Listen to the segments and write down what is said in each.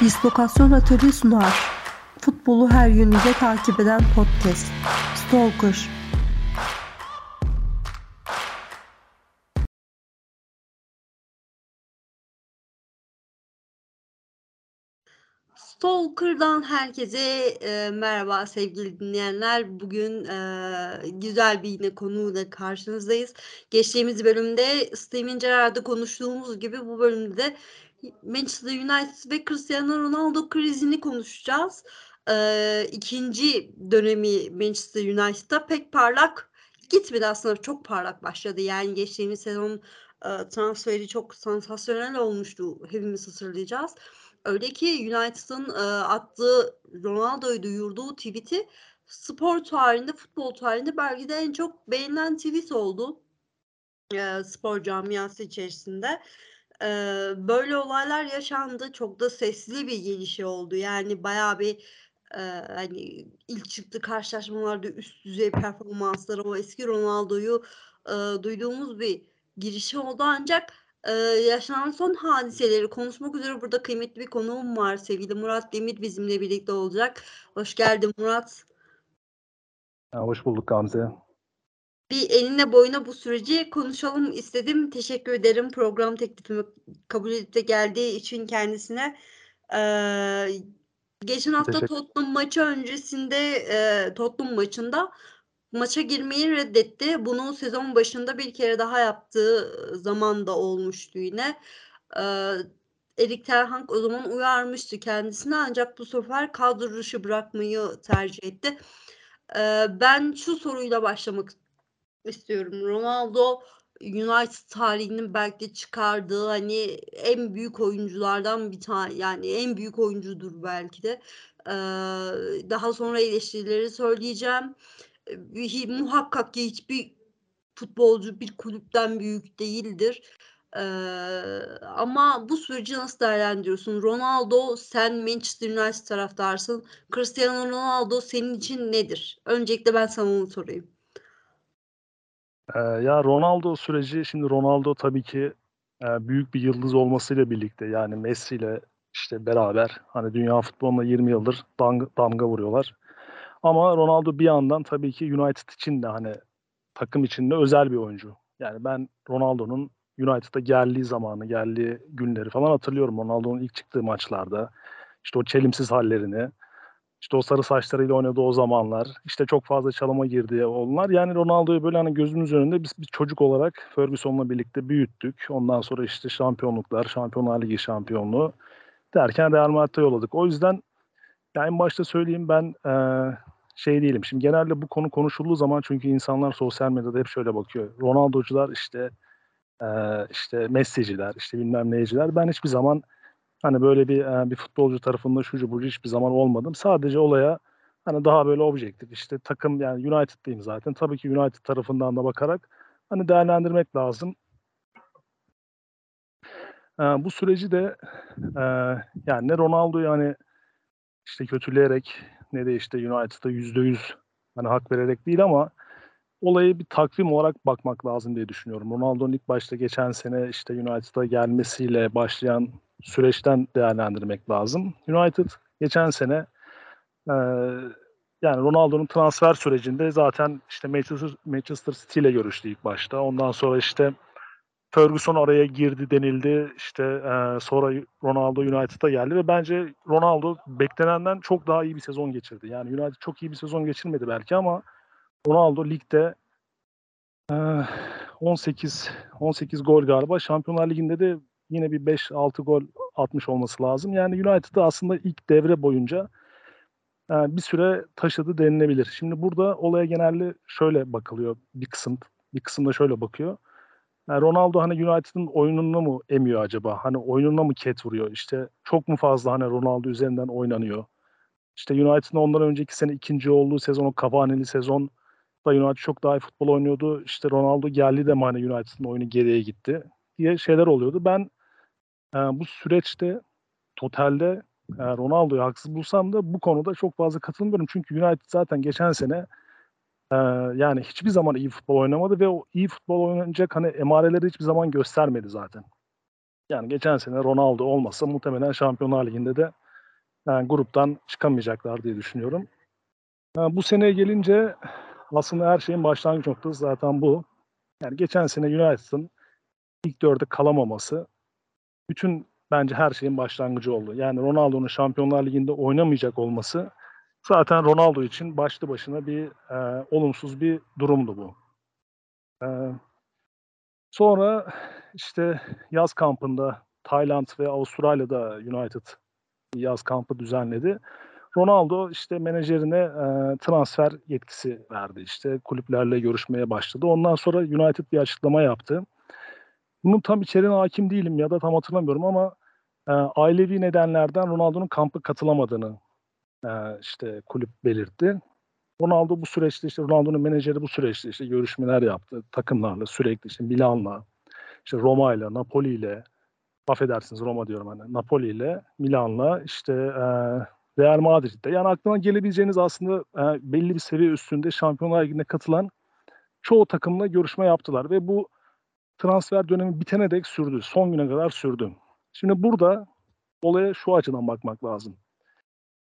Dislokasyon Atölye sunar. Futbolu her yönüyle takip eden podcast. Stalker. Stalker'dan herkese e, merhaba sevgili dinleyenler. Bugün e, güzel bir yine konuyla karşınızdayız. Geçtiğimiz bölümde Steven Gerrard'da konuştuğumuz gibi bu bölümde de Manchester United ve Cristiano Ronaldo krizini konuşacağız. E, ikinci dönemi Manchester United'da pek parlak gitmedi aslında çok parlak başladı. Yani geçtiğimiz sezon e, transferi çok sansasyonel olmuştu. Hepimiz hatırlayacağız. Öyle ki United'ın e, attığı Ronaldo'yu duyurduğu tweet'i spor tarihinde, futbol tarihinde belki de en çok beğenilen tweet oldu. E, spor camiası içerisinde. Böyle olaylar yaşandı. Çok da sesli bir gelişi oldu. Yani bayağı bir e, hani ilk çıktı karşılaşmalarda üst düzey performansları o eski Ronaldo'yu e, duyduğumuz bir girişi oldu ancak e, yaşanan son hadiseleri konuşmak üzere burada kıymetli bir konuğum var. Sevgili Murat Demir bizimle birlikte olacak. Hoş geldin Murat. Hoş bulduk Gamze. Bir eline boyuna bu süreci konuşalım istedim. Teşekkür ederim program teklifimi kabul edip de geldiği için kendisine. Ee, geçen hafta Tottenham maçı öncesinde e, Tottenham maçında maça girmeyi reddetti. Bunu sezon başında bir kere daha yaptığı zaman da olmuştu yine. Ee, Erik Ten Hag o zaman uyarmıştı kendisine ancak bu sefer kadro dışı bırakmayı tercih etti. Ee, ben şu soruyla başlamak istiyorum. Ronaldo United tarihinin belki de çıkardığı hani en büyük oyunculardan bir tane yani en büyük oyuncudur belki de. Ee, daha sonra eleştirileri söyleyeceğim bir, muhakkak ki hiçbir futbolcu bir kulüpten büyük değildir. Ee, ama bu süreci nasıl değerlendiriyorsun? Ronaldo sen Manchester United taraftarsın. Cristiano Ronaldo senin için nedir? Öncelikle ben sana onu sorayım. Ee, ya Ronaldo süreci şimdi Ronaldo tabii ki e, büyük bir yıldız olmasıyla birlikte yani Messi ile işte beraber hani dünya futboluna 20 yıldır damga, damga vuruyorlar. Ama Ronaldo bir yandan tabii ki United için de hani takım içinde özel bir oyuncu. Yani ben Ronaldo'nun United'a geldiği zamanı, geldiği günleri falan hatırlıyorum. Ronaldo'nun ilk çıktığı maçlarda. işte o çelimsiz hallerini, işte o sarı saçlarıyla oynadığı o zamanlar, işte çok fazla çalıma girdiği onlar. Yani Ronaldo'yu böyle hani gözümüz önünde biz bir çocuk olarak Ferguson'la birlikte büyüttük. Ondan sonra işte şampiyonluklar, Şampiyonlar Ligi şampiyonluğu derken Real Madrid'e yolladık. O yüzden yani en başta söyleyeyim ben e, şey değilim. Şimdi genelde bu konu konuşulduğu zaman çünkü insanlar sosyal medyada hep şöyle bakıyor. Ronaldo'cular işte e, işte Messi'ciler, işte bilmem neyciler. Ben hiçbir zaman hani böyle bir e, bir futbolcu tarafında şucu bucu hiçbir zaman olmadım. Sadece olaya hani daha böyle objektif işte takım yani United'dayım zaten. Tabii ki United tarafından da bakarak hani değerlendirmek lazım. E, bu süreci de e, yani ne Ronaldo'yu hani işte kötüleyerek ne de işte United'a yüzde yüz hani hak vererek değil ama olayı bir takvim olarak bakmak lazım diye düşünüyorum. Ronaldo'nun ilk başta geçen sene işte United'a gelmesiyle başlayan süreçten değerlendirmek lazım. United geçen sene e, yani Ronaldo'nun transfer sürecinde zaten işte Manchester, Manchester City ile görüştü ilk başta. Ondan sonra işte Ferguson araya girdi denildi. İşte e, sonra Ronaldo United'a geldi ve bence Ronaldo beklenenden çok daha iyi bir sezon geçirdi. Yani United çok iyi bir sezon geçirmedi belki ama Ronaldo ligde e, 18 18 gol galiba. Şampiyonlar Ligi'nde de yine bir 5-6 gol atmış olması lazım. Yani United'da aslında ilk devre boyunca e, bir süre taşıdı denilebilir. Şimdi burada olaya genelde şöyle bakılıyor bir kısım bir kısımda şöyle bakıyor. Yani Ronaldo hani United'ın oyununa mı emiyor acaba? Hani oyununa mı ket vuruyor? İşte çok mu fazla hani Ronaldo üzerinden oynanıyor? İşte United'ın ondan önceki sene ikinci olduğu sezon, o Cavani'li sezon da United çok daha iyi futbol oynuyordu. İşte Ronaldo geldi de hani United'ın oyunu geriye gitti diye şeyler oluyordu. Ben e, bu süreçte totalde e, Ronaldo'yu haksız bulsam da bu konuda çok fazla katılmıyorum. Çünkü United zaten geçen sene ee, yani hiçbir zaman iyi futbol oynamadı ve o iyi futbol oynayacak hani emareleri hiçbir zaman göstermedi zaten. Yani geçen sene Ronaldo olmasa muhtemelen Şampiyonlar Ligi'nde de yani gruptan çıkamayacaklar diye düşünüyorum. Yani bu seneye gelince aslında her şeyin başlangıç noktası zaten bu. Yani geçen sene United'ın ilk dörde kalamaması bütün bence her şeyin başlangıcı oldu. Yani Ronaldo'nun Şampiyonlar Ligi'nde oynamayacak olması zaten Ronaldo için başlı başına bir e, olumsuz bir durumdu bu. E, sonra işte yaz kampında Tayland ve Avustralya'da United yaz kampı düzenledi. Ronaldo işte menajerine e, transfer yetkisi verdi. İşte kulüplerle görüşmeye başladı. Ondan sonra United bir açıklama yaptı. Bunun tam içeriğine hakim değilim ya da tam hatırlamıyorum ama e, ailevi nedenlerden Ronaldo'nun kampa katılamadığını e, işte kulüp belirtti. Ronaldo bu süreçte işte Ronaldo'nun menajeri bu süreçte işte görüşmeler yaptı takımlarla sürekli işte Milan'la işte Roma'yla, Napoli'yle affedersiniz Roma diyorum hani Napoli'yle, Milan'la işte e, Real Madrid'de. Yani aklına gelebileceğiniz aslında e, belli bir seviye üstünde Şampiyonlar Ligi'ne katılan çoğu takımla görüşme yaptılar ve bu transfer dönemi bitene dek sürdü. Son güne kadar sürdü. Şimdi burada olaya şu açıdan bakmak lazım.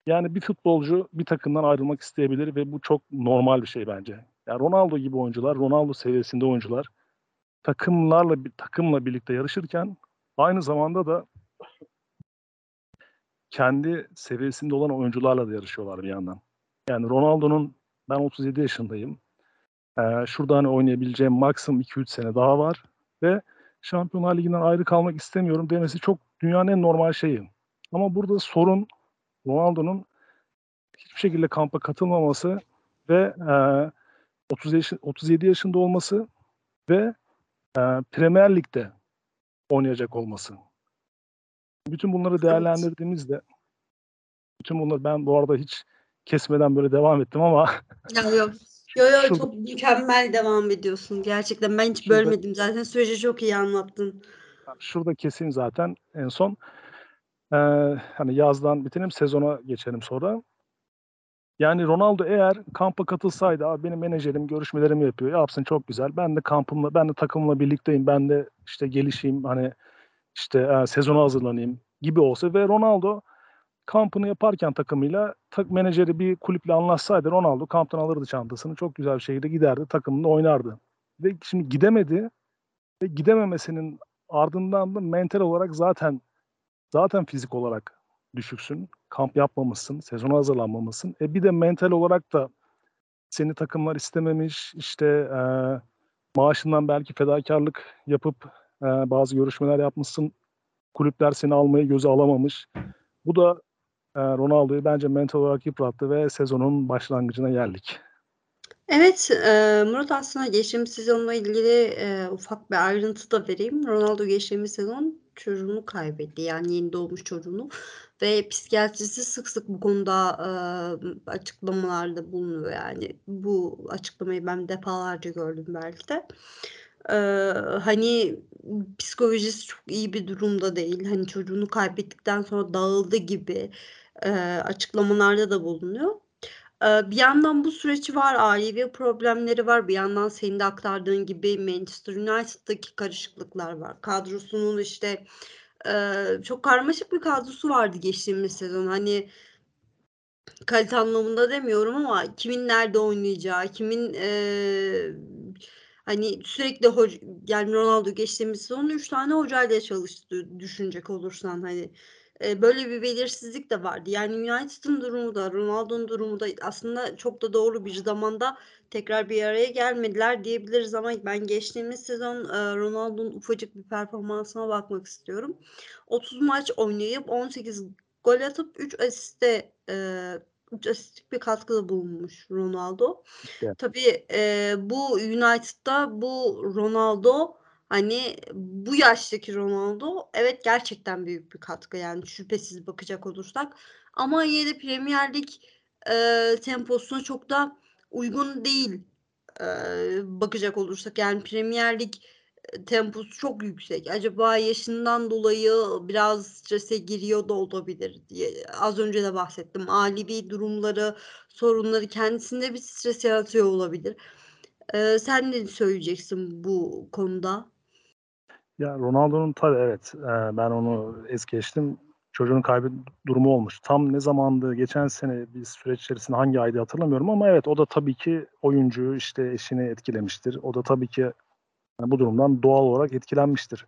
Yani bir futbolcu bir takımdan ayrılmak isteyebilir ve bu çok normal bir şey bence. Yani Ronaldo gibi oyuncular, Ronaldo seviyesinde oyuncular takımlarla takımla birlikte yarışırken aynı zamanda da kendi seviyesinde olan oyuncularla da yarışıyorlar bir yandan. Yani Ronaldo'nun ben 37 yaşındayım. Ee, şurada hani oynayabileceğim maksimum 2-3 sene daha var ve Şampiyonlar Ligi'nden ayrı kalmak istemiyorum demesi çok dünyanın en normal şeyi. Ama burada sorun Ronaldo'nun hiçbir şekilde kampa katılmaması ve e, 30 yaş, 37 yaşında olması ve e, Premier Lig'de oynayacak olması. Bütün bunları değerlendirdiğimizde bütün bunları ben bu arada hiç kesmeden böyle devam ettim ama yok. Yo yo çok mükemmel devam ediyorsun gerçekten. Ben hiç Şurada- bölmedim zaten. Süreci çok iyi anlattın. şurada keseyim zaten en son. Ee, hani yazdan bitirelim sezona geçelim sonra. Yani Ronaldo eğer kampa katılsaydı abi benim menajerim görüşmelerimi yapıyor. Yapsın çok güzel. Ben de kampımla ben de takımla birlikteyim. Ben de işte gelişeyim hani işte e, sezona hazırlanayım gibi olsa ve Ronaldo kampını yaparken takımıyla tak menajeri bir kulüple anlaşsaydı Ronaldo kamptan alırdı çantasını. Çok güzel bir şekilde giderdi. Takımında oynardı. Ve şimdi gidemedi ve gidememesinin ardından da mental olarak zaten zaten fizik olarak düşüksün. Kamp yapmamışsın, sezona hazırlanmamışsın. E bir de mental olarak da seni takımlar istememiş, işte e, maaşından belki fedakarlık yapıp e, bazı görüşmeler yapmışsın. Kulüpler seni almayı göze alamamış. Bu da Ronaldo'yu bence mental olarak yıprattı ve sezonun başlangıcına geldik. Evet, Murat aslında geçtiğimiz sezonla ilgili, ufak bir ayrıntı da vereyim. Ronaldo geçtiğimiz sezon çocuğunu kaybetti. Yani yeni doğmuş çocuğunu ve psikiyatrisi sık sık bu konuda, açıklamalarda bulunuyor yani. Bu açıklamayı ben defalarca gördüm belki de. Eee, hani, psikolojisi çok iyi bir durumda değil. Hani, çocuğunu kaybettikten sonra dağıldı gibi, eee, açıklamalarda da bulunuyor. Eee, bir yandan bu süreci var, ailevi problemleri var. Bir yandan senin de aktardığın gibi Manchester United'daki karışıklıklar var. Kadrosunun, işte, eee, çok karmaşık bir kadrosu vardı geçtiğimiz sezon. Hani kalite anlamında demiyorum ama kimin nerede oynayacağı, kimin, eee, hani, sürekli hoc yani Ronaldo geçtiğimiz sezon 3 tane hocayla çalıştı düşünecek olursan, hani. Böyle bir belirsizlik de vardı. Yani United'ın durumu da Ronaldo'nun durumu da aslında çok da doğru bir zamanda tekrar bir araya gelmediler diyebiliriz ama ben geçtiğimiz sezon, Ronaldo'nun ufacık bir performansına bakmak istiyorum. 30 maç oynayıp 18 gol atıp 3 asiste, eee, 3 asistlik bir katkıda bulunmuş Ronaldo. Evet. Tabii, bu United'da bu Ronaldo, hani, bu yaştaki Ronaldo evet gerçekten büyük bir katkı yani şüphesiz bakacak olursak ama yine de Premier Lig, eee, temposuna çok da uygun değil, eee, bakacak olursak. Yani Premier Lig, temposu çok yüksek. Acaba yaşından dolayı biraz strese giriyor da olabilir diye az önce de bahsettim. Ailevi durumları, sorunları kendisinde bir stres yaratıyor olabilir. Eee, sen ne söyleyeceksin bu konuda? Ya Ronaldo'nun tabii evet, eee, ben onu es geçtim. çocuğun kaybı durumu olmuş. Tam ne zamandı, geçen sene bir süreç içerisinde hangi ayda hatırlamıyorum ama evet o da tabii ki oyuncuyu işte eşini etkilemiştir. O da tabii ki yani bu durumdan doğal olarak etkilenmiştir.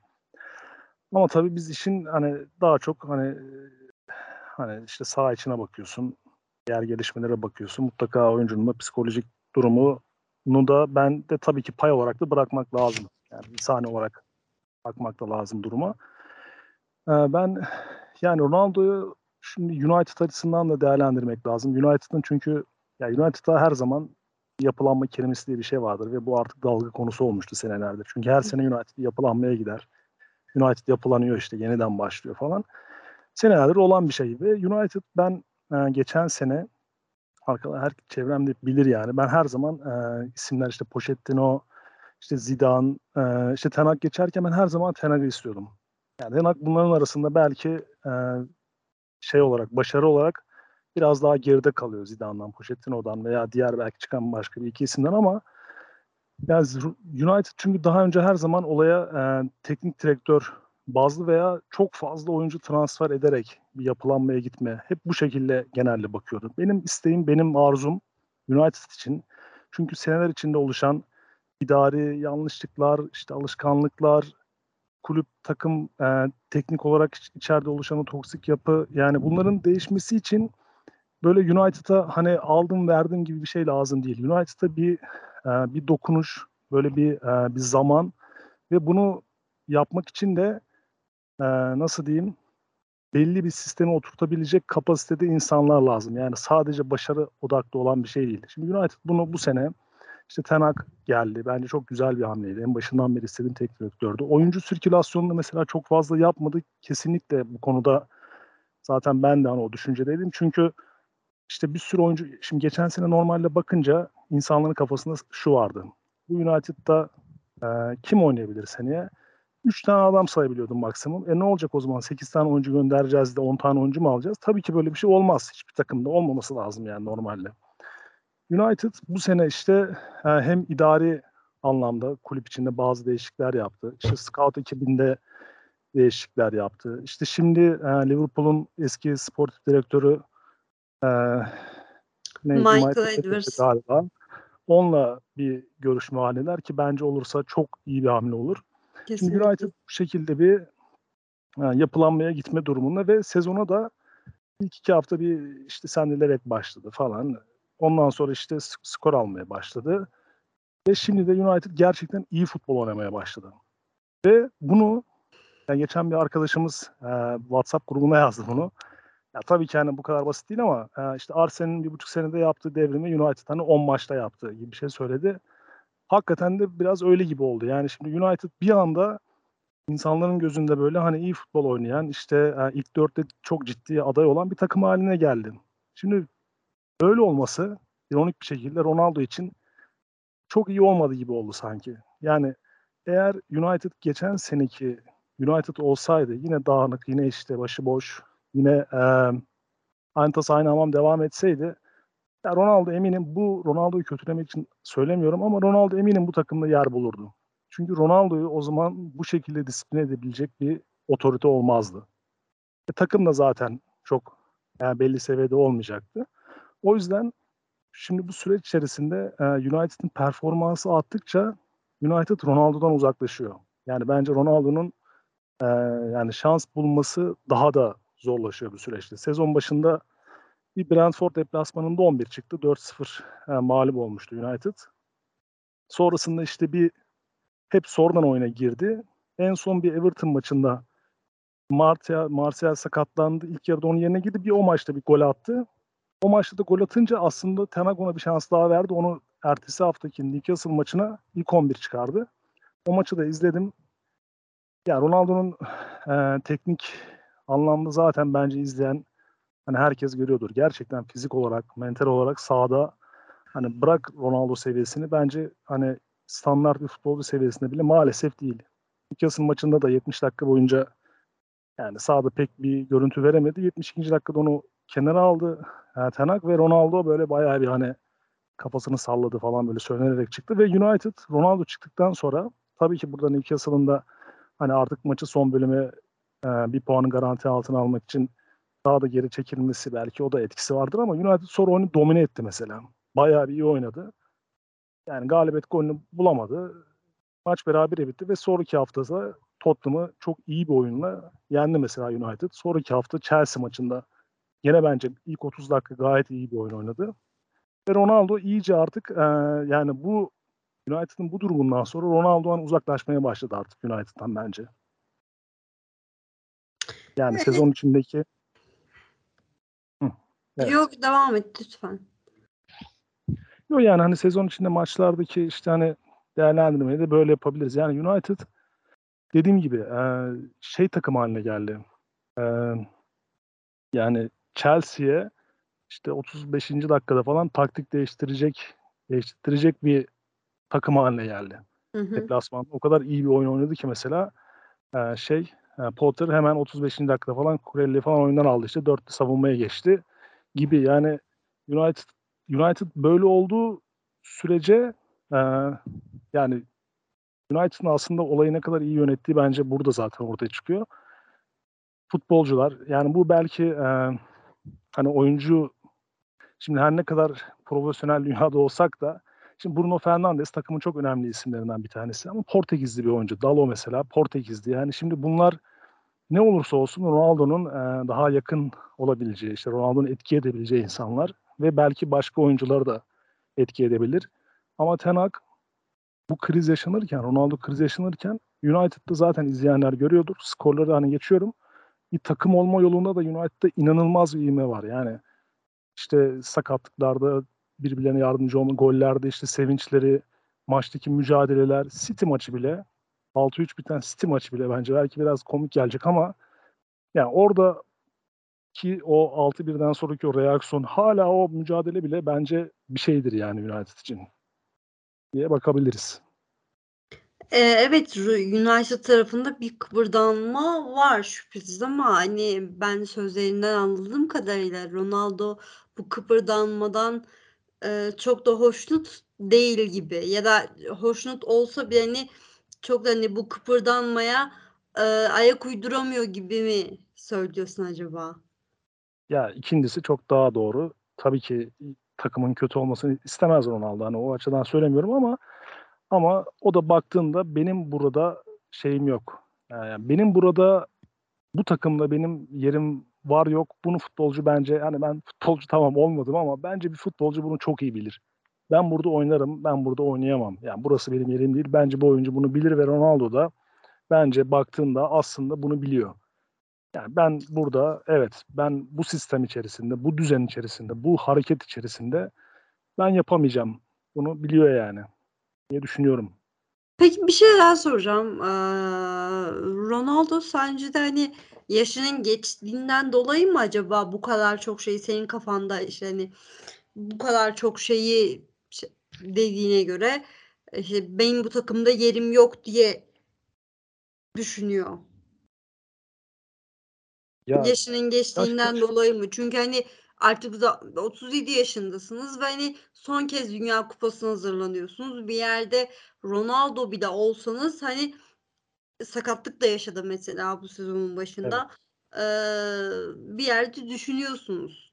Ama tabii biz işin hani daha çok hani hani işte sağ içine bakıyorsun. Diğer gelişmelere bakıyorsun. Mutlaka oyuncunun da psikolojik durumunu da ben de tabii ki pay olarak da bırakmak lazım. Yani insani olarak bakmak da lazım duruma. Ee, ben yani Ronaldo'yu şimdi United açısından da değerlendirmek lazım. United'ın çünkü ya United'da her zaman yapılanma kelimesi diye bir şey vardır ve bu artık dalga konusu olmuştu senelerdir. Çünkü her sene United yapılanmaya gider. United yapılanıyor işte yeniden başlıyor falan. Senelerdir olan bir şey ve United ben e, geçen sene arkadaşlar her çevremde bilir yani ben her zaman e, isimler işte Pochettino, işte Zidane, e, işte Tenak geçerken ben her zaman Tenak'ı istiyordum. Yani Tenak bunların arasında belki e, şey olarak, başarı olarak biraz daha geride kalıyor Zidane'dan, Pochettino'dan veya diğer belki çıkan başka bir iki isimden ama yani United çünkü daha önce her zaman olaya e, teknik direktör bazlı veya çok fazla oyuncu transfer ederek bir yapılanmaya gitme. Hep bu şekilde genelde bakıyordu. Benim isteğim, benim arzum United için. Çünkü seneler içinde oluşan idari yanlışlıklar, işte alışkanlıklar, kulüp, takım, e, teknik olarak içeride oluşan o toksik yapı yani bunların değişmesi için böyle United'a hani aldım verdim gibi bir şey lazım değil. United'a bir e, bir dokunuş, böyle bir e, bir zaman ve bunu yapmak için de e, nasıl diyeyim belli bir sistemi oturtabilecek kapasitede insanlar lazım. Yani sadece başarı odaklı olan bir şey değil. Şimdi United bunu bu sene işte Tenak geldi. Bence çok güzel bir hamleydi. En başından beri istediğim tek direktördü. Oyuncu sirkülasyonunu mesela çok fazla yapmadı. Kesinlikle bu konuda zaten ben de hani o düşüncedeydim. Çünkü işte bir sürü oyuncu, şimdi geçen sene normalde bakınca insanların kafasında şu vardı. Bu United'da e, kim oynayabilir seneye? 3 tane adam sayabiliyordum maksimum. E ne olacak o zaman? 8 tane oyuncu göndereceğiz de 10 tane oyuncu mu alacağız? Tabii ki böyle bir şey olmaz. Hiçbir takımda olmaması lazım yani normalde. United bu sene işte e, hem idari anlamda kulüp içinde bazı değişiklikler yaptı. İşte scout ekibinde değişiklikler yaptı. İşte şimdi e, Liverpool'un eski sportif direktörü e, neydi? Michael, Michael Edwards galiba. Onunla bir görüşme halindeler ki bence olursa çok iyi bir hamle olur. Kesinlikle. Şimdi United bu şekilde bir yapılanmaya gitme durumunda ve sezona da ilk iki hafta bir işte sendelerek başladı falan. Ondan sonra işte skor almaya başladı. Ve şimdi de United gerçekten iyi futbol oynamaya başladı. Ve bunu yani geçen bir arkadaşımız e, WhatsApp grubuna yazdı bunu. Ya tabii ki hani bu kadar basit değil ama e, işte Arsenal'in bir buçuk senede yaptığı devrimi United hani 10 maçta yaptı gibi bir şey söyledi. Hakikaten de biraz öyle gibi oldu. Yani şimdi United bir anda insanların gözünde böyle hani iyi futbol oynayan işte e, ilk dörtte çok ciddi aday olan bir takım haline geldi. Şimdi Öyle olması ironik bir şekilde Ronaldo için çok iyi olmadı gibi oldu sanki. Yani eğer United geçen seneki United olsaydı yine dağınık, yine işte başıboş, yine e, aynı tas aynı devam etseydi ya Ronaldo eminim bu Ronaldo'yu kötülemek için söylemiyorum ama Ronaldo eminim bu takımda yer bulurdu. Çünkü Ronaldo'yu o zaman bu şekilde disiplin edebilecek bir otorite olmazdı. E, takım da zaten çok yani belli seviyede olmayacaktı. O yüzden şimdi bu süreç içerisinde e, United'ın performansı arttıkça United Ronaldo'dan uzaklaşıyor. Yani bence Ronaldo'nun e, yani şans bulması daha da zorlaşıyor bu süreçte. Sezon başında bir Brentford deplasmanında 11 çıktı. 4-0 e, mağlup olmuştu United. Sonrasında işte bir hep sonradan oyuna girdi. En son bir Everton maçında Martial, Martial sakatlandı. İlk yarıda onun yerine girdi. Bir o maçta bir gol attı. O maçta da gol atınca aslında Ten ona bir şans daha verdi. Onu ertesi haftaki Newcastle maçına ilk 11 çıkardı. O maçı da izledim. Ya Ronaldo'nun e, teknik anlamda zaten bence izleyen hani herkes görüyordur. Gerçekten fizik olarak, mental olarak sahada hani bırak Ronaldo seviyesini bence hani standart bir futbolcu seviyesinde bile maalesef değil. Newcastle maçında da 70 dakika boyunca yani sahada pek bir görüntü veremedi. 72. dakikada onu kenara aldı. Yani Tenak ve Ronaldo böyle bayağı bir hani kafasını salladı falan böyle söylenerek çıktı ve United Ronaldo çıktıktan sonra tabii ki burada Newcastle'ın da hani artık maçı son bölüme e, bir puanın garanti altına almak için daha da geri çekilmesi belki o da etkisi vardır ama United sonra oyunu domine etti mesela. Bayağı bir iyi oynadı. Yani galibiyet golünü bulamadı. Maç berabere bitti ve sonraki haftada Tottenham'ı çok iyi bir oyunla yendi mesela United. Sonraki hafta Chelsea maçında yine bence ilk 30 dakika gayet iyi bir oyun oynadı. Ve Ronaldo iyice artık e, yani bu United'ın bu durumundan sonra Ronaldo'dan uzaklaşmaya başladı artık United'dan bence. Yani sezon içindeki Hı, evet. Yok devam et lütfen. Yok yani hani sezon içinde maçlardaki işte hani değerlendirmeyi de böyle yapabiliriz. Yani United dediğim gibi e, şey takım haline geldi. E, yani Chelsea'ye işte 35. dakikada falan taktik değiştirecek değiştirecek bir takım haline geldi. Hı o kadar iyi bir oyun oynadı ki mesela e, şey e, Potter hemen 35. dakikada falan Kurelli falan oyundan aldı işte dörtlü savunmaya geçti gibi yani United United böyle olduğu sürece e, yani United'ın aslında olayı ne kadar iyi yönettiği bence burada zaten ortaya çıkıyor. Futbolcular yani bu belki e, hani oyuncu şimdi her ne kadar profesyonel dünyada olsak da şimdi Bruno Fernandes takımın çok önemli isimlerinden bir tanesi ama Portekizli bir oyuncu. Dalo mesela Portekizli. Yani şimdi bunlar ne olursa olsun Ronaldo'nun e, daha yakın olabileceği, işte Ronaldo'nun etki edebileceği insanlar ve belki başka oyuncuları da etki edebilir. Ama Ten Hag bu kriz yaşanırken, Ronaldo kriz yaşanırken United'da zaten izleyenler görüyordur. Skorları hani geçiyorum. Bir takım olma yolunda da United'da inanılmaz bir ivme var. Yani işte sakatlıklarda birbirlerine yardımcı olma, gollerde işte sevinçleri, maçtaki mücadeleler, City maçı bile 6-3 biten City maçı bile bence belki biraz komik gelecek ama yani orada ki o 6-1'den sonraki o reaksiyon hala o mücadele bile bence bir şeydir yani United için diye bakabiliriz. Ee, evet United tarafında bir kıpırdanma var şüphesiz ama hani ben sözlerinden anladığım kadarıyla Ronaldo bu kıpırdanmadan e, çok da hoşnut değil gibi ya da hoşnut olsa bile hani çok da hani bu kıpırdanmaya e, ayak uyduramıyor gibi mi söylüyorsun acaba? Ya ikincisi çok daha doğru. Tabii ki takımın kötü olmasını istemez Ronaldo. Hani o açıdan söylemiyorum ama ama o da baktığında benim burada şeyim yok. Yani benim burada bu takımda benim yerim var yok. Bunu futbolcu bence yani ben futbolcu tamam olmadım ama bence bir futbolcu bunu çok iyi bilir. Ben burada oynarım, ben burada oynayamam. Yani burası benim yerim değil. Bence bu oyuncu bunu bilir ve Ronaldo da bence baktığında aslında bunu biliyor. Yani ben burada evet ben bu sistem içerisinde, bu düzen içerisinde, bu hareket içerisinde ben yapamayacağım. Bunu biliyor yani diye düşünüyorum. Peki bir şey daha soracağım. Eee, Ronaldo sence de hani yaşının geçtiğinden dolayı mı acaba bu kadar çok şey senin kafanda işte hani bu kadar çok şeyi dediğine göre işte benim bu takımda yerim yok diye düşünüyor? Ya Yaşının yaş geçtiğinden geç. dolayı mı? Çünkü hani artık da 37 yaşındasınız ve hani son kez Dünya Kupası'na hazırlanıyorsunuz. Bir yerde Ronaldo bile olsanız hani sakatlık da yaşadı mesela bu sezonun Evet. başında. Eee, bir yerde düşünüyorsunuz.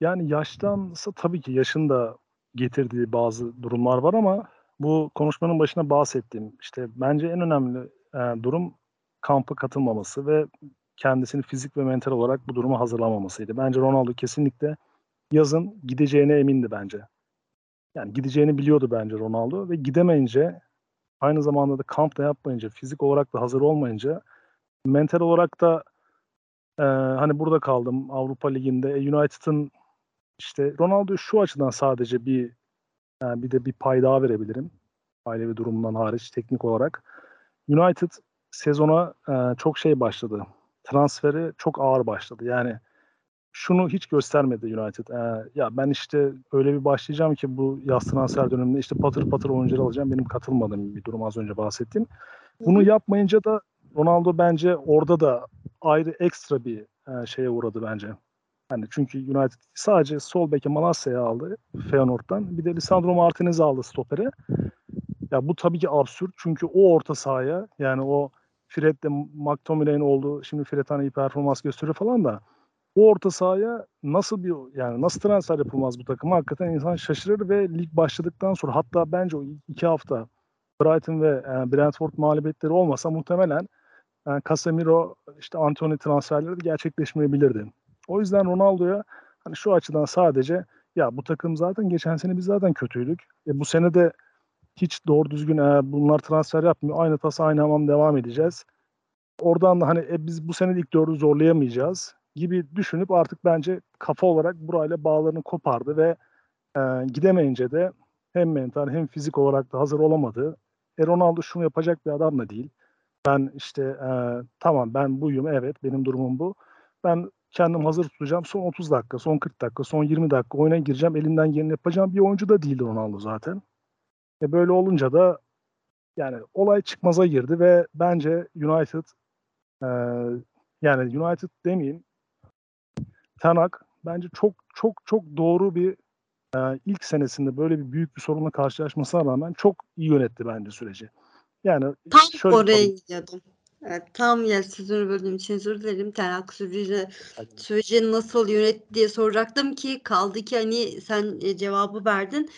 Yani yaştansa tabii ki yaşın da getirdiği bazı durumlar var ama bu konuşmanın başında bahsettiğim işte bence en önemli e, durum kampa katılmaması ve kendisini fizik ve mental olarak bu duruma hazırlamamasıydı. Bence Ronaldo kesinlikle yazın gideceğine emindi bence. Yani gideceğini biliyordu bence Ronaldo ve gidemeyince aynı zamanda da kamp da yapmayınca, fizik olarak da hazır olmayınca mental olarak da e, hani burada kaldım Avrupa Ligi'nde. E, United'ın işte Ronaldo şu açıdan sadece bir yani bir de bir pay daha verebilirim. Ailevi durumundan hariç teknik olarak. United sezona e, çok şey başladı. Transferi çok ağır başladı. Yani şunu hiç göstermedi United. E, ya ben işte öyle bir başlayacağım ki bu yaz transfer döneminde işte patır patır oyuncuları alacağım. Benim katılmadığım bir durum az önce bahsettim. Bunu yapmayınca da Ronaldo bence orada da ayrı ekstra bir e, şeye uğradı bence. Yani çünkü United sadece sol beke Malasya'yı aldı Feyenoord'dan. Bir de Lisandro Martinez'i aldı stopere. Ya bu tabii ki absürt çünkü o orta sahaya yani o Fred'de McTominay'in olduğu şimdi Fred hani iyi performans gösteriyor falan da bu orta sahaya nasıl bir yani nasıl transfer yapılmaz bu takıma hakikaten insan şaşırır ve lig başladıktan sonra hatta bence o iki hafta Brighton ve e, Brentford mağlubiyetleri olmasa muhtemelen yani e, Casemiro işte Anthony transferleri de gerçekleşmeyebilirdi. O yüzden Ronaldo'ya hani şu açıdan sadece ya bu takım zaten geçen sene biz zaten kötüydük. E, bu sene de hiç doğru düzgün e, bunlar transfer yapmıyor. Aynı tas aynı hamam devam edeceğiz. Oradan da hani e, biz bu sene ilk dördü zorlayamayacağız gibi düşünüp artık bence kafa olarak burayla bağlarını kopardı ve e, gidemeyince de hem mental hem fizik olarak da hazır olamadı. E Ronaldo şunu yapacak bir adam da değil. Ben işte e, tamam ben buyum evet benim durumum bu. Ben kendim hazır tutacağım. Son 30 dakika, son 40 dakika, son 20 dakika oyuna gireceğim. Elimden geleni yapacağım bir oyuncu da değildi Ronaldo zaten. E böyle olunca da yani olay çıkmaza girdi ve bence United e, yani United demeyeyim Tanak bence çok çok çok doğru bir e, ilk senesinde böyle bir büyük bir sorunla karşılaşmasına rağmen çok iyi yönetti bence süreci. Yani tam şöyle oraya gidiyordum. Evet, tam ya sözünü böldüğüm için özür dilerim. Tanak süreci, süreci nasıl yönetti diye soracaktım ki kaldı ki hani sen e, cevabı verdin.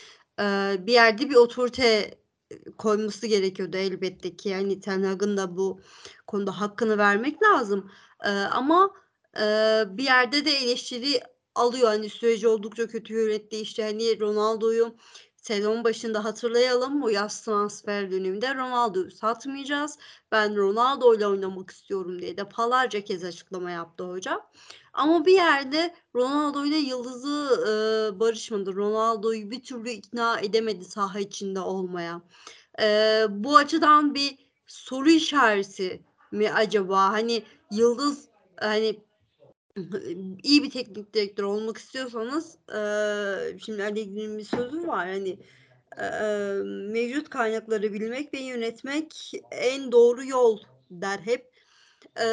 Bir yerde bir otorite koyması gerekiyordu elbette ki. Yani Ten Hag'ın da bu konuda hakkını vermek lazım. Ama bir yerde de eleştiri alıyor. Hani süreci oldukça kötü yönetti. İşte hani Ronaldo'yu sezon başında hatırlayalım o yaz transfer döneminde Ronaldo'yu satmayacağız. Ben Ronaldo ile oynamak istiyorum diye de defalarca kez açıklama yaptı hoca. Ama bir yerde Ronaldo ile yıldızı e, barışmadı. Ronaldo'yu bir türlü ikna edemedi saha içinde olmaya. E, bu açıdan bir soru işareti mi acaba? Hani yıldız hani iyi bir teknik direktör olmak istiyorsanız e, şimdi Ali bir sözü var hani e, mevcut kaynakları bilmek ve yönetmek en doğru yol der hep. E,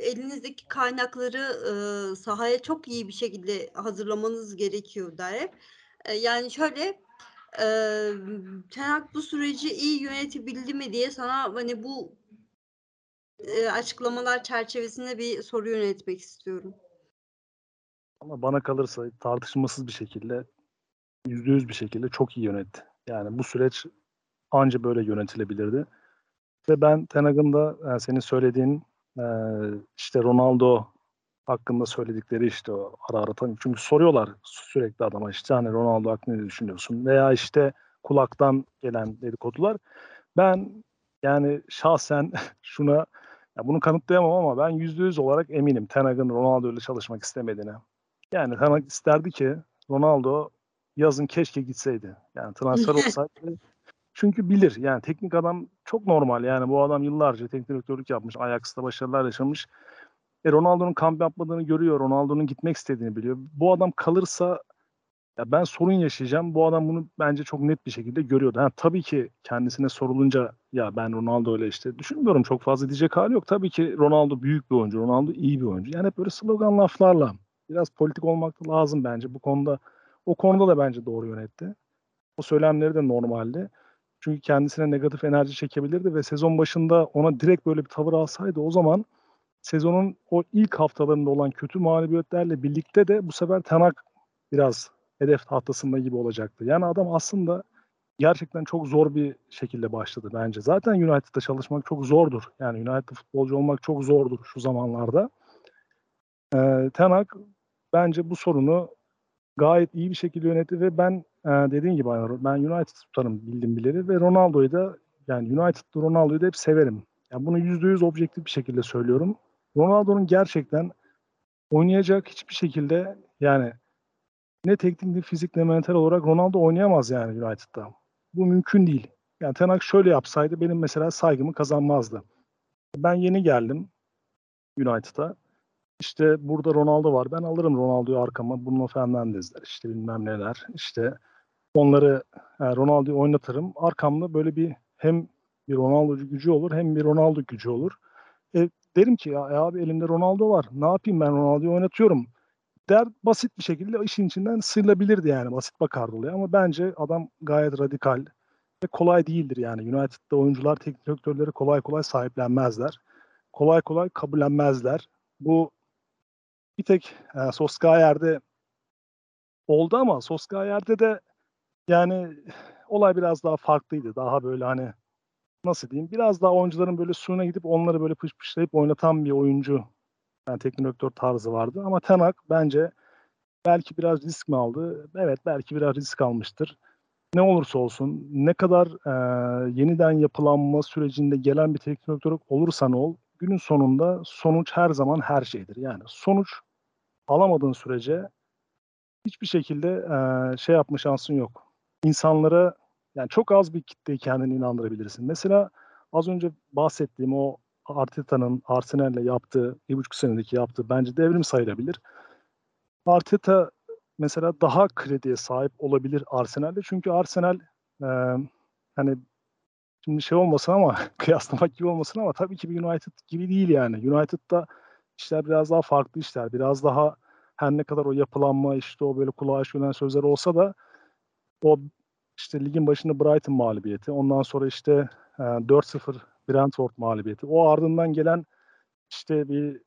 elinizdeki kaynakları e, sahaya çok iyi bir şekilde hazırlamanız gerekiyor der. E, yani şöyle e, Tenak bu süreci iyi yönetebildi mi diye sana hani bu e, açıklamalar çerçevesinde bir soru yönetmek istiyorum. Ama bana kalırsa tartışmasız bir şekilde yüzde yüz bir şekilde çok iyi yönetti. Yani bu süreç anca böyle yönetilebilirdi. Ve ben Tenag'ın da yani senin söylediğin e, işte Ronaldo hakkında söyledikleri işte o ara ara tanı. Çünkü soruyorlar sürekli adama işte hani Ronaldo hakkında ne düşünüyorsun? Veya işte kulaktan gelen dedikodular. Ben yani şahsen şuna ya bunu kanıtlayamam ama ben yüzde yüz olarak eminim Tenag'ın Ronaldo ile çalışmak istemediğine. Yani Tenag isterdi ki Ronaldo yazın keşke gitseydi. Yani transfer olsaydı. Çünkü bilir yani teknik adam çok normal yani bu adam yıllarca teknik direktörlük yapmış. Ajax'ta başarılar yaşamış. E Ronaldo'nun kamp yapmadığını görüyor. Ronaldo'nun gitmek istediğini biliyor. Bu adam kalırsa ya ben sorun yaşayacağım. Bu adam bunu bence çok net bir şekilde görüyordu. Yani tabii ki kendisine sorulunca ya ben Ronaldo ile işte düşünmüyorum çok fazla diyecek hali yok. Tabii ki Ronaldo büyük bir oyuncu. Ronaldo iyi bir oyuncu. Yani hep böyle slogan laflarla biraz politik olmak da lazım bence bu konuda. O konuda da bence doğru yönetti. O söylemleri de normaldi. Çünkü kendisine negatif enerji çekebilirdi ve sezon başında ona direkt böyle bir tavır alsaydı o zaman sezonun o ilk haftalarında olan kötü mağlubiyetlerle birlikte de bu sefer Tanak biraz hedef tahtasında gibi olacaktı. Yani adam aslında gerçekten çok zor bir şekilde başladı bence. Zaten United'da çalışmak çok zordur. Yani United futbolcu olmak çok zordur şu zamanlarda. Ee, Tenak bence bu sorunu gayet iyi bir şekilde yönetti ve ben e, dediğim gibi ben United tutarım bildim bileli ve Ronaldo'yu da yani United'da Ronaldo'yu da hep severim. Yani bunu %100 objektif bir şekilde söylüyorum. Ronaldo'nun gerçekten oynayacak hiçbir şekilde yani ne teknik ne fizik ne mental olarak Ronaldo oynayamaz yani United'da. Bu mümkün değil. Yani Tenak şöyle yapsaydı benim mesela saygımı kazanmazdı. Ben yeni geldim United'a. İşte burada Ronaldo var. Ben alırım Ronaldo'yu arkama. Bruno Fernandes'ler işte bilmem neler. İşte onları yani Ronaldo'yu oynatırım. Arkamda böyle bir hem bir Ronaldo gücü olur hem bir Ronaldo gücü olur. E, derim ki ya, ya abi elimde Ronaldo var. Ne yapayım ben Ronaldo'yu oynatıyorum. Der basit bir şekilde işin içinden sıyrılabilirdi yani. Basit bakardı olaya ama bence adam gayet radikal ve kolay değildir yani. United'da oyuncular teknik direktörleri kolay kolay sahiplenmezler. kolay kolay kabullenmezler. Bu bir tek e, Soskayer'de oldu ama Soskayer'de de yani olay biraz daha farklıydı. Daha böyle hani nasıl diyeyim biraz daha oyuncuların böyle suyuna gidip onları böyle pışpışlayıp oynatan bir oyuncu yani teknik direktör tarzı vardı. Ama Tenak bence belki biraz risk mi aldı? Evet belki biraz risk almıştır. Ne olursa olsun ne kadar e, yeniden yapılanma sürecinde gelen bir teknik direktör olursan ol günün sonunda sonuç her zaman her şeydir. Yani sonuç alamadığın sürece hiçbir şekilde e, şey yapma şansın yok. İnsanlara yani çok az bir kitleyi kendini inandırabilirsin. Mesela az önce bahsettiğim o Arteta'nın Arsenal'le yaptığı, bir buçuk senedeki yaptığı bence devrim sayılabilir. Arteta mesela daha krediye sahip olabilir Arsenal'de. Çünkü Arsenal e, hani şimdi şey olmasın ama kıyaslamak gibi olmasın ama tabii ki bir United gibi değil yani. United'da işler biraz daha farklı işler. Biraz daha her ne kadar o yapılanma işte o böyle kulağa aşılan sözler olsa da o işte ligin başında Brighton mağlubiyeti. Ondan sonra işte e, 4-0 Brentford mağlubiyeti. O ardından gelen işte bir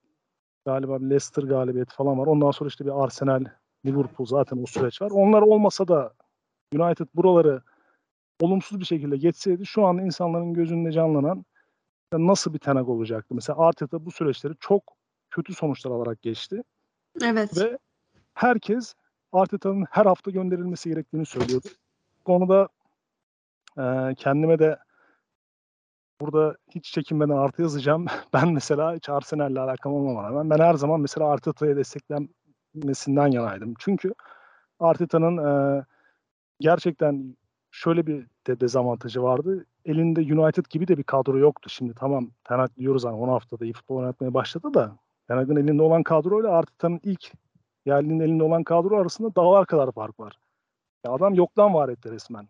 galiba Leicester galibiyeti falan var. Ondan sonra işte bir Arsenal, Liverpool zaten o süreç var. Onlar olmasa da United buraları olumsuz bir şekilde geçseydi şu an insanların gözünde canlanan nasıl bir tenak olacaktı? Mesela Arteta bu süreçleri çok kötü sonuçlar alarak geçti. Evet. Ve herkes Arteta'nın her hafta gönderilmesi gerektiğini söylüyordu. Bu konuda e, kendime de burada hiç çekinmeden artı yazacağım. Ben mesela hiç Arsenal'le alakam olmama rağmen ben her zaman mesela Arteta'ya desteklenmesinden yanaydım. Çünkü Arteta'nın e, gerçekten şöyle bir de dezavantajı vardı. Elinde United gibi de bir kadro yoktu. Şimdi tamam Tenak diyoruz hani 10 haftada iyi futbol oynatmaya başladı da Tenak'ın elinde olan kadroyla Arteta'nın ilk yerlinin elinde olan kadro arasında dağlar kadar fark var. Ya adam yoktan var etti resmen.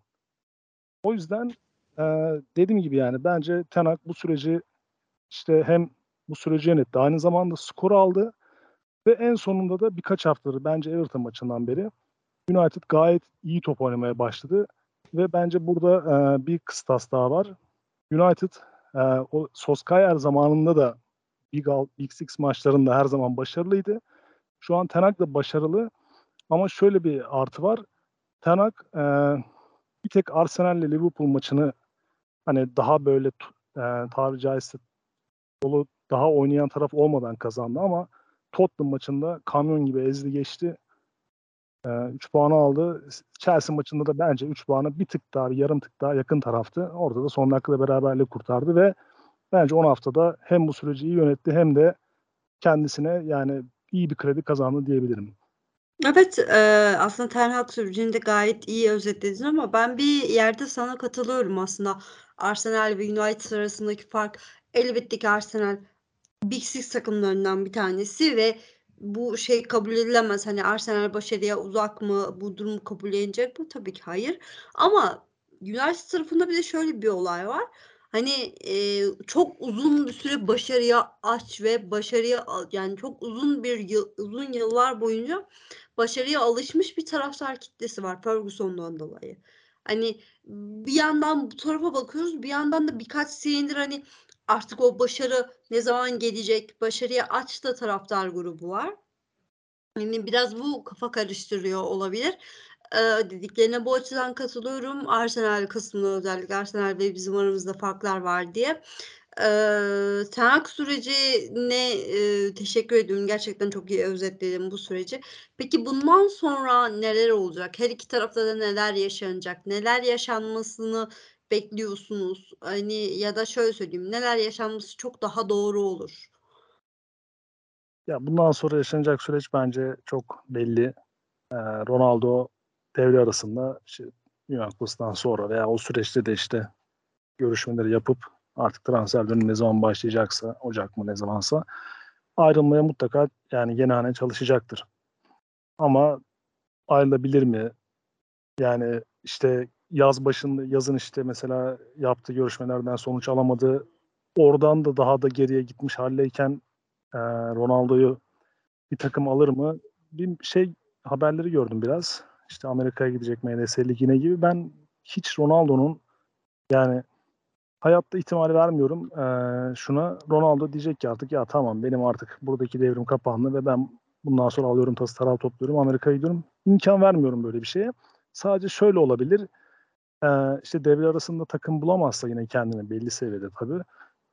O yüzden e, dediğim gibi yani bence Tenak bu süreci işte hem bu süreci yönetti. Aynı zamanda skor aldı ve en sonunda da birkaç haftadır bence Everton maçından beri United gayet iyi top oynamaya başladı ve bence burada e, bir kıstas daha var. United e, o Soskayer zamanında da Big, Al, Big Six maçlarında her zaman başarılıydı. Şu an Tenak da başarılı ama şöyle bir artı var. Tenak e, bir tek Arsenal ile Liverpool maçını hani daha böyle e, tabiri caizse dolu daha oynayan taraf olmadan kazandı ama Tottenham maçında kamyon gibi ezdi geçti. 3 e, puanı aldı. Chelsea maçında da bence 3 puanı bir tık daha, bir yarım tık daha yakın taraftı. Orada da son dakikada beraberlik kurtardı ve bence 10 haftada hem bu süreci iyi yönetti hem de kendisine yani iyi bir kredi kazandı diyebilirim. Evet, eee, aslında Ten Hag sürecini de gayet iyi özetledin ama ben bir yerde sana katılıyorum aslında. Arsenal ve United arasındaki fark elbette ki Arsenal Big Six takımlarından bir tanesi ve bu şey kabul edilemez. Hani Arsenal başarıya uzak mı? Bu durum kabul edilecek mi? Tabii ki hayır. Ama United tarafında bir de şöyle bir olay var. Hani, eee, çok uzun bir süre başarıya aç ve başarıya yani çok uzun bir yıl uzun yıllar boyunca başarıya alışmış bir taraftar kitlesi var Ferguson'dan dolayı. Hani, bir yandan bu tarafa bakıyoruz, bir yandan da birkaç senedir, hani, artık o başarı ne zaman gelecek, başarıya aç da taraftar grubu var. Hani, biraz bu kafa karıştırıyor olabilir. Dediklerine bu açıdan katılıyorum. Arsenal kısmında özellikle Arsenal ve bizim aramızda farklar var diye. Ten Hag sürecine, eee, teşekkür ediyorum. Gerçekten çok iyi özetledin bu süreci. Peki bundan sonra neler olacak? Her iki tarafta da neler yaşanacak? Neler yaşanmasını bekliyorsunuz? Hani, ya da şöyle söyleyeyim, neler yaşanması çok daha doğru olur? Ya, bundan sonra yaşanacak süreç bence çok belli. Eee, Ronaldo devre arasında, işte, Kupası'ndan sonra veya o süreçte de, işte, görüşmeleri yapıp artık transfer dönemi ne zaman başlayacaksa, ocak mı ne zamansa ayrılmaya mutlaka yani yeni hane çalışacaktır. Ama ayrılabilir mi? Yani, işte, yaz başında yazın, işte, mesela yaptığı görüşmelerden sonuç alamadı. Oradan da daha da geriye gitmiş hâldeyken, eee, Ronaldo'yu bir takım alır mı? Bir şey haberleri gördüm biraz. İşte, Amerika'ya gidecek MLS Ligi'ne gibi. Ben hiç Ronaldo'nun yani hayatta ihtimal vermiyorum ee, şuna. Ronaldo diyecek ki artık ya tamam benim artık buradaki devrim kapandı ve ben bundan sonra alıyorum tası tarav topluyorum Amerika'ya gidiyorum. İmkan vermiyorum böyle bir şeye. Sadece şöyle olabilir. Ee, işte devre arasında takım bulamazsa yine kendini belli seviyede tabii.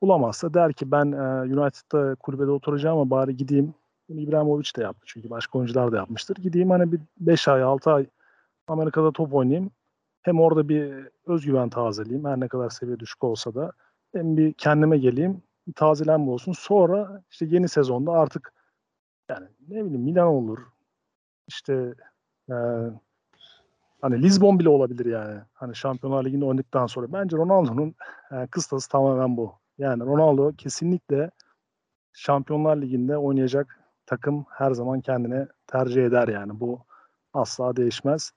Bulamazsa der ki ben e, United'da kulübede oturacağım ama bari gideyim. Bunu İbrahimovic de yaptı çünkü başka oyuncular da yapmıştır. Gideyim hani bir 5 ay 6 ay Amerika'da top oynayayım. Hem orada bir özgüven tazeleyeyim her ne kadar seviye düşük olsa da. Hem bir kendime geleyim. Bir tazelenme olsun. Sonra işte yeni sezonda artık yani ne bileyim Milan olur. İşte e, hani Lisbon bile olabilir yani. Hani Şampiyonlar Ligi'nde oynadıktan sonra. Bence Ronaldo'nun e, kıstası tamamen bu. Yani Ronaldo kesinlikle Şampiyonlar Ligi'nde oynayacak takım her zaman kendine tercih eder yani. Bu asla değişmez.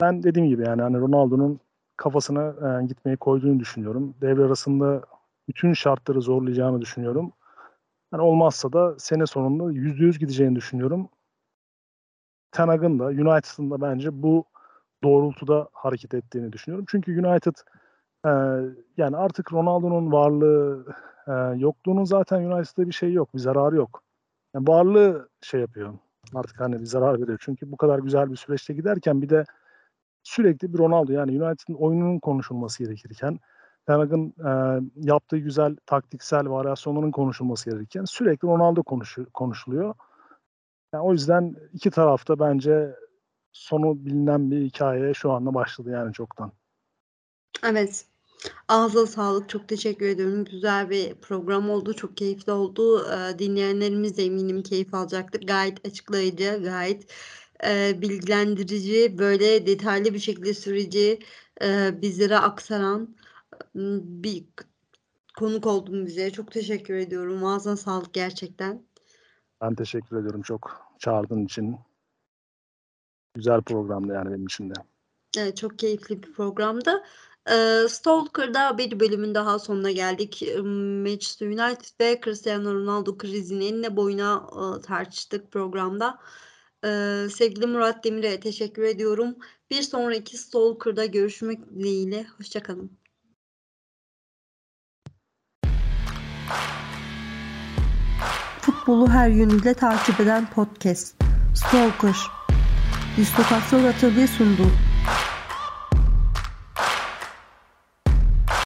Ben dediğim gibi yani hani Ronaldo'nun kafasına e, gitmeyi koyduğunu düşünüyorum. Devre arasında bütün şartları zorlayacağını düşünüyorum. Yani olmazsa da sene sonunda %100 gideceğini düşünüyorum. Ten Hag'ın da United'ın da bence bu doğrultuda hareket ettiğini düşünüyorum. Çünkü United e, yani artık Ronaldo'nun varlığı e, yokluğunun zaten United'da bir şey yok. Bir zararı yok. Yani varlığı şey yapıyor. Artık hani bir zarar veriyor. Çünkü bu kadar güzel bir süreçte giderken bir de sürekli bir Ronaldo yani United'ın oyununun konuşulması gerekirken Ten e, yaptığı güzel taktiksel varyasyonların konuşulması gerekirken sürekli Ronaldo konuşu, konuşuluyor. Yani o yüzden iki tarafta bence sonu bilinen bir hikaye şu anda başladı yani çoktan. Evet. Ağzına sağlık. Çok teşekkür ediyorum. Güzel bir program oldu. Çok keyifli oldu. Ee, dinleyenlerimiz de eminim keyif alacaktır. Gayet açıklayıcı, gayet e, bilgilendirici, böyle detaylı bir şekilde süreci e, bizlere aktaran bir konuk oldun bize. Çok teşekkür ediyorum. Ağzına sağlık gerçekten. Ben teşekkür ediyorum çok çağırdığın için. Güzel programdı yani benim için de. Evet, çok keyifli bir programdı. Stalker'da bir bölümün daha sonuna geldik. Manchester United ve Cristiano Ronaldo krizini enine boyuna tartıştık programda. Sevgili Murat Demir'e teşekkür ediyorum. Bir sonraki Stalker'da görüşmek dileğiyle. Hoşça kalın. Futbolu her yönüyle takip eden podcast. Stalker. Distokasyon Atölye sundu.